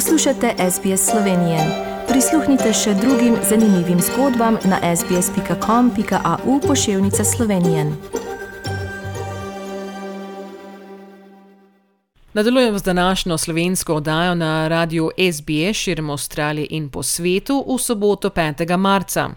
Poslušate SBS Slovenije. Prisluhnite še drugim zanimivim zgodbam na sbsp.com.au pošiljka Slovenije. Nadaljujem z današnjo slovensko oddajo na radiju SBS širom Avstralije in po svetu v soboto 5. marca.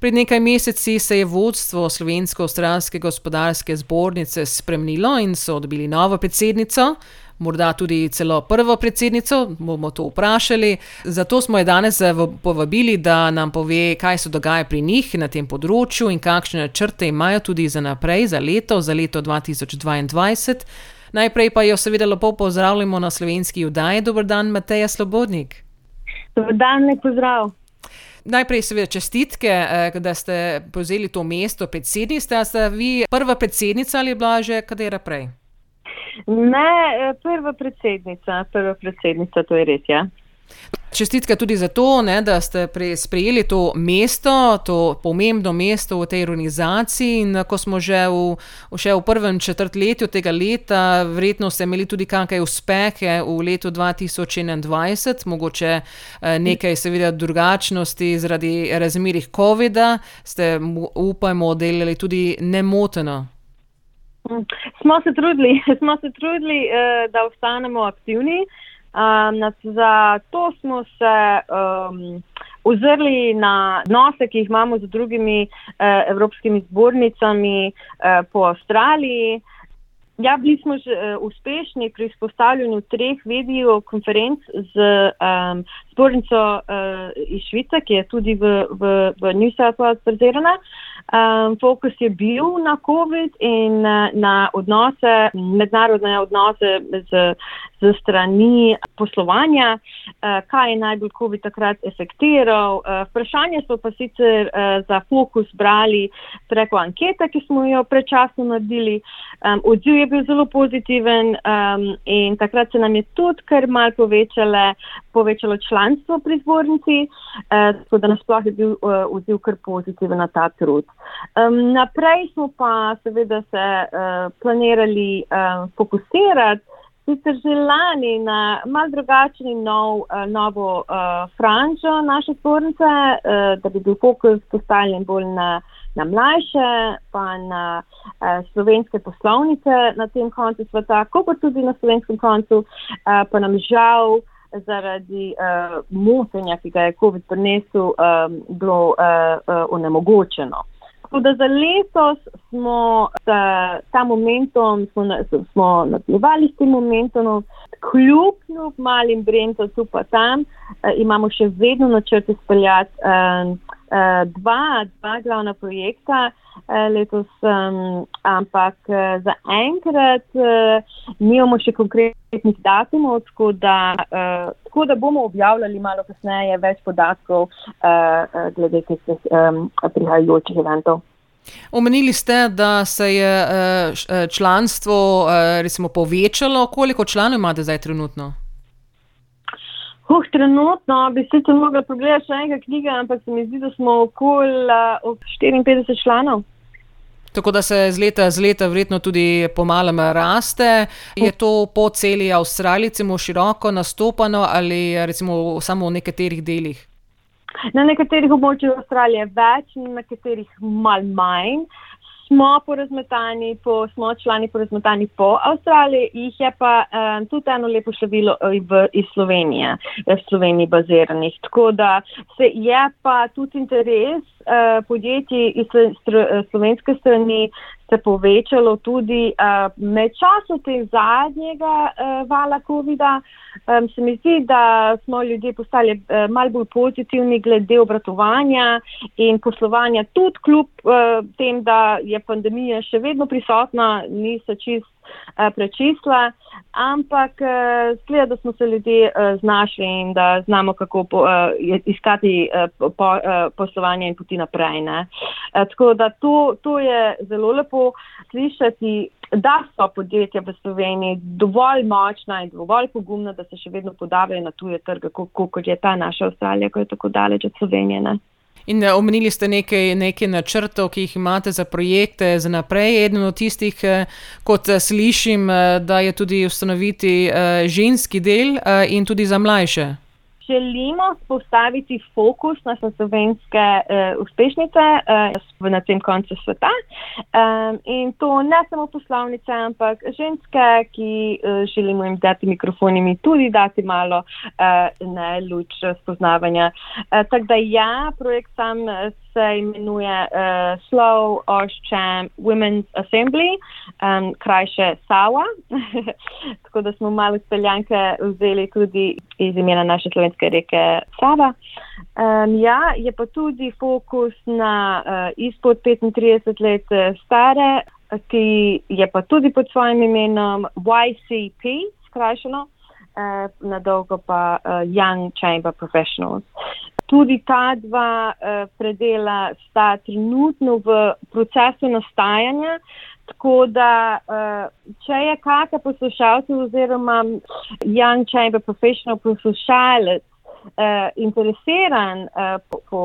Pred nekaj meseci se je vodstvo Slovensko-Australske gospodarske zbornice spremenilo in so dobili novo predsednico. Morda tudi celo prvo predsednico, bomo to vprašali. Zato smo jo danes povabili, da nam pove, kaj se dogaja pri njih na tem področju in kakšne načrte imajo tudi za naprej, za leto, za leto 2022. Najprej pa jo seveda lepo pozdravljamo na slovenski oddaji. Dobr dan, Mateja Slobodnik. Dobr dan, ne pozdrav. Najprej, seveda, čestitke, eh, da ste povzeli to mesto predsednice. Ste vi prva predsednica ali je bila že katera prej? Ne, eh, prva predsednica, prva predsednica, to je res. Ja. Čestitke tudi za to, ne, da ste sprejeli to mesto, to pomembno mesto v tej organizaciji. In ko smo že v, še v prvem četrtletju tega leta, verjetno ste imeli tudi kakšne uspehe v letu 2021, mogoče eh, nekaj, seveda, drugačnosti zaradi razmerih COVID-a, ste, upajmo, delali tudi nemoteno. Hm, smo se trudili, smo se trudili uh, da ostanemo aktivni. Um, za to smo se um, ozrli na odnose, ki jih imamo z drugimi uh, evropskimi zbornicami uh, po Avstraliji. Ja, bili smo že uh, uspešni pri izpostavljanju treh video konferenc z um, zbornico uh, iz Švice, ki je tudi v, v, v New South Wales prezirana. Um, fokus je bil na COVID in uh, na odnose, mednarodne odnose z, z strani poslovanja, uh, kaj je najbolj COVID takrat efektiral. Uh, vprašanje smo pa sicer uh, za fokus brali preko ankete, ki smo jo prečasno naredili. Um, odziv je bil zelo pozitiven um, in takrat se nam je tudi kar mal povečale, povečalo članstvo pri zbornici, uh, tako da nasploh je bil uh, odziv kar pozitiven na ta trud. Um, naprej smo pa seveda se uh, planirali uh, fokusirati, sicer že lani na mal drugačen in nov, uh, novo uh, franžo naše spornice, uh, da bi bil fokus postavljen bolj na, na mlajše, pa na uh, slovenske poslovnice na tem koncu sveta, kot tudi na slovenskem koncu, uh, pa nam žal. Zaradi uh, motenja, ki ga je COVID prinesel, um, bilo uh, uh, onemogočeno. Tako da za letos smo ta, ta momentum, smo, smo nadaljevali s tem momentom, kljub kljub malim brendom tu pa tam, eh, imamo še vedno načrte speljati eh, eh, dva, dva glavna projekta eh, letos, eh, ampak eh, za enkrat eh, nimamo še konkretnih datumov, tako da. Eh, tako da bomo objavljali malo kasneje več podatkov uh, glede teh um, prihajajočih eventov. Omenili ste, da se je uh, članstvo uh, recimo, povečalo. Koliko članov imate zdaj trenutno? Uh, trenutno bi se tam mogla pogledati še enega knjiga, ampak se mi zdi, da smo okoli uh, 54 članov. Tako da se z leta z leta verjetno tudi pomalem raste. Je to po celi Avstraliji, recimo široko nastopano ali recimo samo v nekaterih delih? Na nekaterih območjih Avstralije več, na nekaterih malo manj. Smo porazmetani, po, smo člani porazmetani po Avstraliji, jih je pa um, tudi eno lepo število eh, v, iz Slovenije, v Sloveniji baziranih. Tako da se je pa tudi interes uh, podjetij iz slovenske strani se povečalo tudi uh, med časom tega zadnjega uh, vala COVID-a. Um, se mi zdi, da smo ljudje postali uh, malo bolj pozitivni glede obratovanja in poslovanja, tudi kljub uh, tem, da je pandemija še vedno prisotna, ni se čist uh, prečisla. Ampak zgleda, da smo se ljudje uh, znašli in da znamo, kako po, iskati po, poslovanje in poti naprej. Uh, tako da to, to je zelo lepo slišati, da so podjetja v Sloveniji dovolj močna in dovolj pogumna, da se še vedno podavijo na tuje trge, kot je ta naša Avstralija, ko je tako daleč od Slovenije. Ne? In eh, omenili ste nekaj, nekaj načrtov, ki jih imate za projekte za naprej. Eden od tistih, eh, kot eh, slišim, da je tudi ustanoviti ženski del in tudi za mlajše želimo spostaviti fokus na slovenske uh, uspešnice uh, na tem koncu sveta. Um, in to ne samo poslovnice, ampak ženske, ki uh, želimo jim dati mikrofon in tudi dati malo uh, ne, luč spoznavanja. Uh, Tako da ja, projekt sam se imenuje uh, Slow Oshcham Women's Assembly, um, krajše SAWA. Tako da smo malo speljanke vzeli tudi iz imena naše slovenske reke Sava. Um, ja, je pa tudi fokus na uh, izpod 35 let eh, stare, ki je pa tudi pod svojim imenom YCP, skrajšano, uh, na dolgo pa uh, Young Chamber Professionals. Tudi ta dva uh, predela sta trenutno v procesu nastajanja, Tako da, uh, če je kakšen poslušalec oziroma Young Chamber Professional poslušalec uh, interesiran uh, po, po,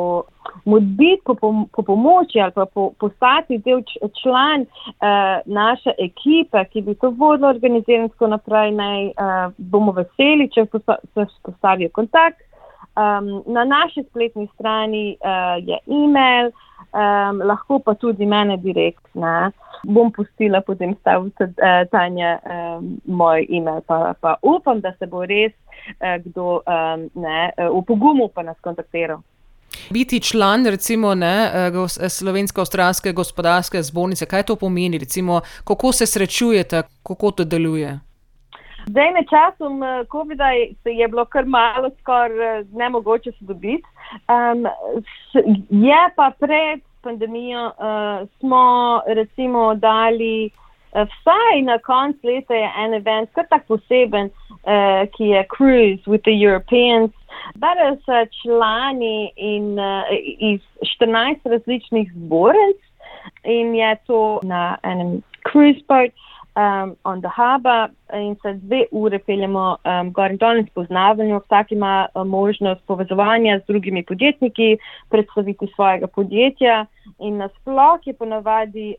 biti po, po, po pomoči ali pa po, postati del član uh, naše ekipe, ki bi to vodila organizirano in tako naprej, naj uh, bomo veseli, če se postavijo kontakt. Um, na naši spletni strani uh, je e-mail, um, lahko pa tudi mene direktno. Bom pustila potem staviti uh, Tanja um, moj e-mail, pa, pa upam, da se bo res uh, kdo um, ne, uh, v pogumu pa nas kontaktiral. Biti član, recimo, ne, Slovensko-Avstralske gospodarske zbornice, kaj to pomeni? Recimo, kako se srečujete, kako to deluje? Zdaj, med časom eh, COVID-a je bilo kar malo, skoraj eh, ne mogoče se dobiti. Um, je pa pred pandemijo uh, smo recimo dali. Vsaj na koncu leta je en event, kar tak poseben, uh, ki je Cruise with the Europeans. Bere se člani in, uh, iz 14 različnih zbornic in je to na enem cruise boat um, on the harbor in se dve ure peljemo um, gor in dol in spoznavanju. Vsak ima uh, možnost povezovanja z drugimi podjetniki, predstaviti svojega podjetja in nasploh je ponavadi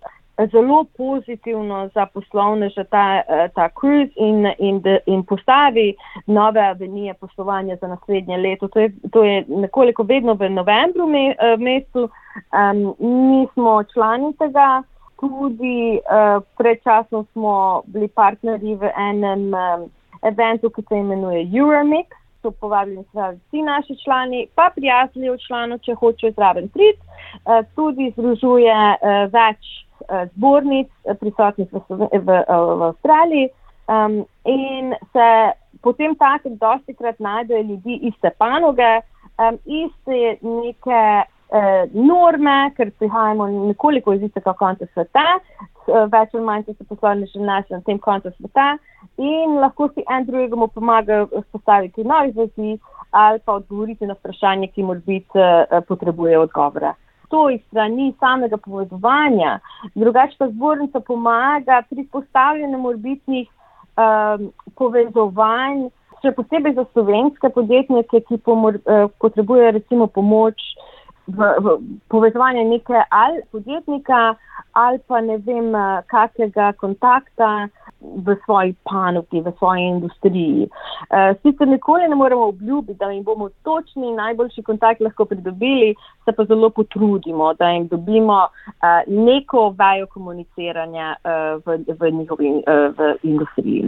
zelo pozitivno za poslovneže ta, uh, ta cruise in, in, in postavi nove avenije poslovanja za naslednje leto. To je, to je nekoliko vedno v novembru me, uh, mestu. Um, mi smo člani tega tudi uh, predčasno smo bili partnerji v enem um, eventu, ki se imenuje Euromix. So povabljeni vsi naši člani, pa prijatelji od članov, če hočejo zraven priti. Uh, tudi združuje uh, več uh, zbornic, prisotnih v, v, v, v Avstraliji. Um, in se potem tako, da dosti krat najdejo ljudi iste panoge, um, iste neke eh, norme, ker prihajamo nekoliko iz istega konca sveta, eh, več ali manj se poslovni že na tem koncu sveta. In lahko si en drugemu pomagajo spostaviti nove zvezi ali pa odgovoriti na vprašanje, ki mora biti eh, potrebuje odgovore. To iz strani samega povezovanja, drugače pa zbornica pomaga pri postavljanju morbitnih um, povezovanj, še posebej za slovenske podjetnike, ki pomor, uh, potrebujejo recimo pomoč uh, v, v povezovanje neke ali podjetnika ali pa ne vem, eh, kakega kontakta v svoji panogi, v svoji industriji. Uh, sicer nikoli ne moremo obljubiti, da jim bomo točni najboljši kontakt lahko pridobili, se pa zelo potrudimo, da jim dobimo uh, neko vajo komuniciranja uh, v, v njihovi uh, v industriji.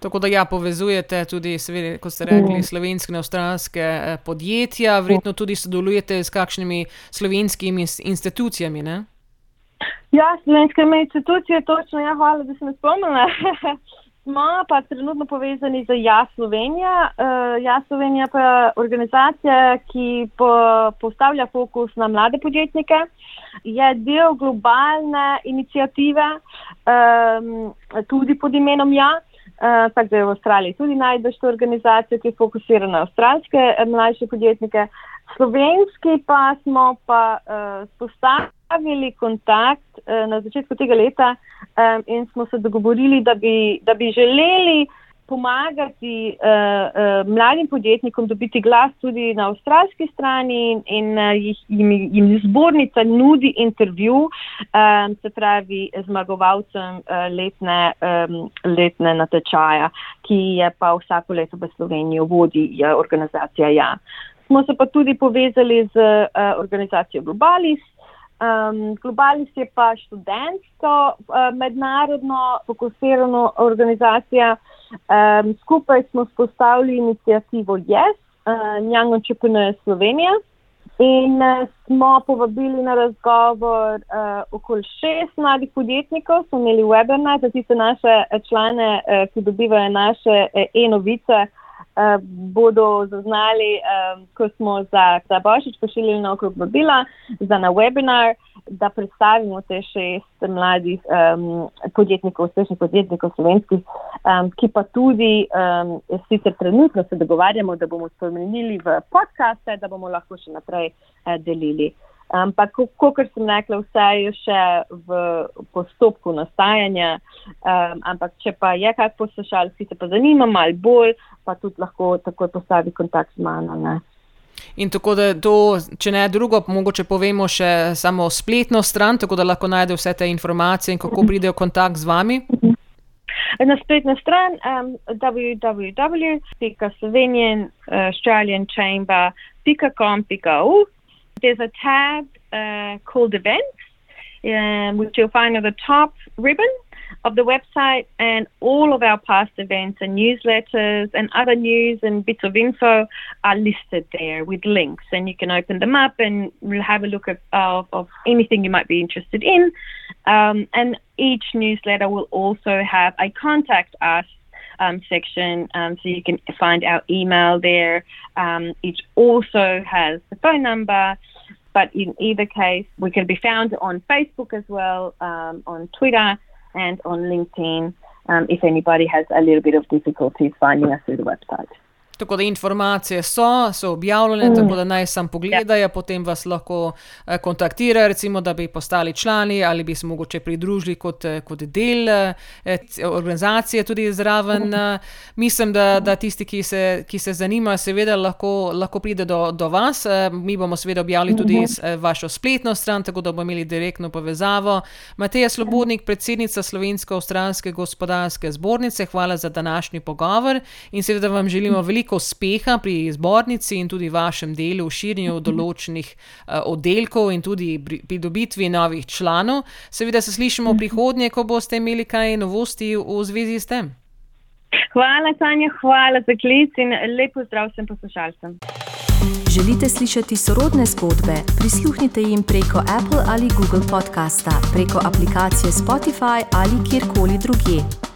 Tako da ja, povezujete tudi, seveda, kot ste rekli, mm. slovenske in avstralske eh, podjetja, verjetno tudi sodelujete s kakšnimi slovenskimi institucijami. Ne? Ja, slovenske institucije, točno, ja, hvala, da sem spomnila. Smo pa trenutno povezani z Ja Slovenija. Uh, ja Slovenija pa je organizacija, ki po, postavlja fokus na mlade podjetnike. Je del globalne inicijative, um, tudi pod imenom Ja. Uh, tako da v Avstraliji tudi najdeš to organizacijo, ki je fokusirana na avstralske eh, mlajše podjetnike. Slovenski pa smo pa uh, spostavili kontakt uh, na začetku tega leta um, in smo se dogovorili, da bi, da bi želeli pomagati uh, uh, mladim podjetnikom dobiti glas tudi na avstralski strani in, in uh, jim, jim zbornica nudi intervju, um, se pravi, zmagovalcem uh, letne, um, letne natečaja, ki je pa vsako leto v Slovenijo vodi uh, organizacija Ja. Smo se pa tudi povezali z uh, organizacijo Globalis. Um, Globalis je pa študentsko, uh, mednarodno fokusirano organizacijo. Um, skupaj smo spostavili inicijativo Yes, uh, Young Entrepreneur Slovenija. In uh, smo povabili na razgovor uh, okoli šest mladih podjetnikov, smo imeli webinar za tiste naše člane, uh, ki dobivajo naše uh, e-novice, uh, uh, bodo zaznali, um, ko smo za, za Božič pošiljali na okrog vabila, za na webinar, da predstavimo te šest mladih um, podjetnikov, uspešnih podjetnikov slovenskih, um, ki pa tudi um, sicer trenutno se dogovarjamo, da bomo spremenili v podcaste, da bomo lahko še naprej uh, delili. Ampak, kot sem rekla, vse je še v postopku nastajanja. Um, ampak, če pa je kaj poslušalec, ki se pa zanima malo bolj, pa tudi lahko takoj postavi kontakt z mano. Ne. In tako da to, če ne drugo, mogoče povemo še samo spletno stran, tako da lahko najdejo vse te informacije in kako pridejo v kontakt z vami. Na spletni strani um, www.slovenian-australian-chamber.com.au There's a tab uh, called events, um, which you'll find at the top ribbon of the website, and all of our past events and newsletters and other news and bits of info are listed there with links, and you can open them up and have a look at of, of anything you might be interested in. Um, and each newsletter will also have a contact us um, section, um, so you can find our email there. Um, it also has the phone number, but in either case, we can be found on Facebook as well, um, on Twitter, and on LinkedIn um, if anybody has a little bit of difficulty finding us through the website. Tako da informacije so, so objavljene, mm. tako da naj sam pogledajo, ja. potem vas lahko eh, kontaktirajo, recimo, da bi postali člani ali bi se mogoče pridružili kot, eh, kot del eh, organizacije tudi zraven. Mm. Mislim, da, da tisti, ki se, ki se zanimajo, seveda lahko, lahko pride do, do vas. Mi bomo seveda objavili tudi mm -hmm. vašo spletno stran, tako da bomo imeli direktno povezavo. Mateja Slobodnik, predsednica Slovensko-Avstralske gospodarske zbornice, hvala za današnji pogovor in seveda vam želimo veliko veliko uspeha pri zbornici in tudi vašem delu v širjenju določenih uh, oddelkov in tudi pri pridobitvi novih članov. Seveda se slišimo v prihodnje, ko boste imeli kaj novosti v zvezi s tem. Hvala, Tanja, hvala za klic in lepo zdrav vsem poslušalcem. Želite slišati sorodne zgodbe? Prisluhnite jim preko Apple ali Google podcasta, preko aplikacije Spotify ali kjerkoli drugje.